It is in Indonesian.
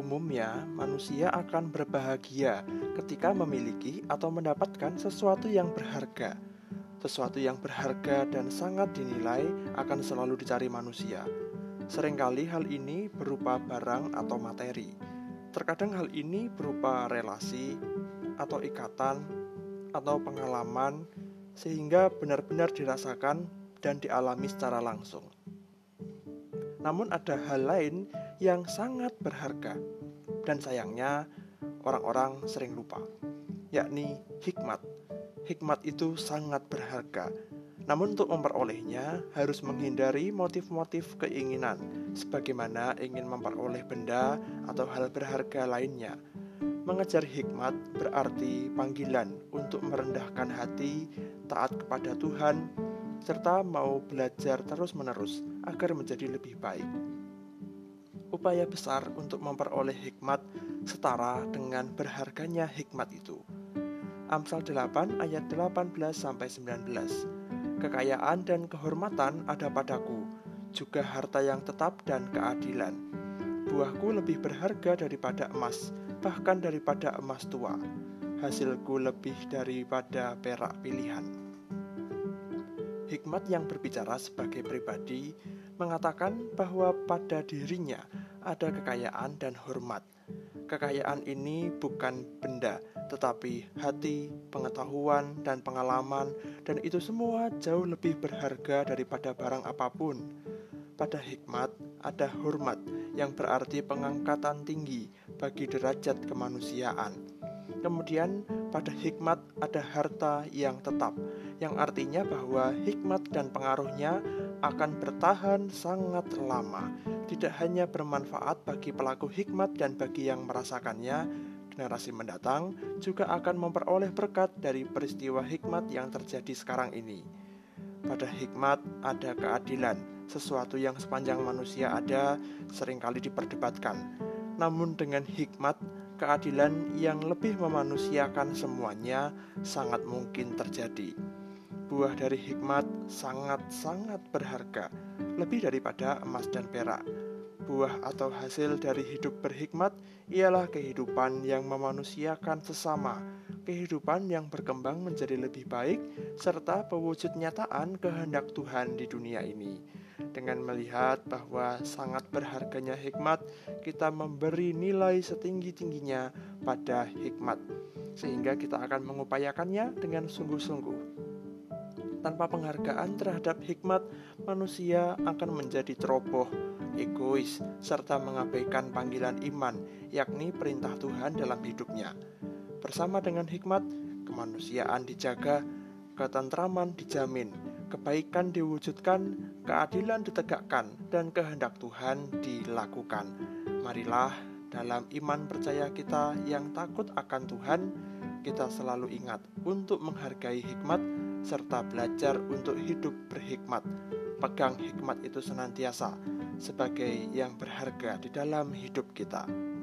manusia akan berbahagia ketika memiliki atau mendapatkan sesuatu yang berharga. Sesuatu yang berharga dan sangat dinilai akan selalu dicari manusia. Seringkali hal ini berupa barang atau materi. Terkadang hal ini berupa relasi atau ikatan atau pengalaman sehingga benar-benar dirasakan dan dialami secara langsung. Namun ada hal lain yang sangat berharga dan sayangnya orang-orang sering lupa, yakni hikmat. Hikmat itu sangat berharga. Namun untuk memperolehnya harus menghindari motif-motif keinginan sebagaimana ingin memperoleh benda atau hal berharga lainnya. Mengejar hikmat berarti panggilan untuk merendahkan hati, taat kepada Tuhan, serta mau belajar terus-menerus agar menjadi lebih baik upaya besar untuk memperoleh hikmat setara dengan berharganya hikmat itu. Amsal 8 ayat 18 sampai 19. Kekayaan dan kehormatan ada padaku, juga harta yang tetap dan keadilan. Buahku lebih berharga daripada emas, bahkan daripada emas tua. Hasilku lebih daripada perak pilihan. Hikmat yang berbicara sebagai pribadi mengatakan bahwa pada dirinya ada kekayaan dan hormat. Kekayaan ini bukan benda, tetapi hati, pengetahuan, dan pengalaman, dan itu semua jauh lebih berharga daripada barang apa pun. Pada hikmat ada hormat, yang berarti pengangkatan tinggi bagi derajat kemanusiaan. Kemudian, pada hikmat ada harta yang tetap, yang artinya bahwa hikmat dan pengaruhnya akan bertahan sangat lama tidak hanya bermanfaat bagi pelaku hikmat dan bagi yang merasakannya, generasi mendatang juga akan memperoleh berkat dari peristiwa hikmat yang terjadi sekarang ini. Pada hikmat ada keadilan, sesuatu yang sepanjang manusia ada sering kali diperdebatkan. Namun dengan hikmat, keadilan yang lebih memanusiakan semuanya sangat mungkin terjadi. Buah dari hikmat sangat-sangat berharga lebih daripada emas dan perak. Buah atau hasil dari hidup berhikmat ialah kehidupan yang memanusiakan sesama, kehidupan yang berkembang menjadi lebih baik, serta pewujud nyataan kehendak Tuhan di dunia ini. Dengan melihat bahwa sangat berharganya hikmat, kita memberi nilai setinggi-tingginya pada hikmat, sehingga kita akan mengupayakannya dengan sungguh-sungguh. Tanpa penghargaan terhadap hikmat, manusia akan menjadi ceroboh, egois, serta mengabaikan panggilan iman, yakni perintah Tuhan dalam hidupnya. Bersama dengan hikmat, kemanusiaan dijaga, ketentraman dijamin, kebaikan diwujudkan, keadilan ditegakkan, dan kehendak Tuhan dilakukan. Marilah dalam iman percaya kita yang takut akan Tuhan, kita selalu ingat untuk menghargai hikmat serta belajar untuk hidup berhikmat. Pegang hikmat itu senantiasa sebagai yang berharga di dalam hidup kita.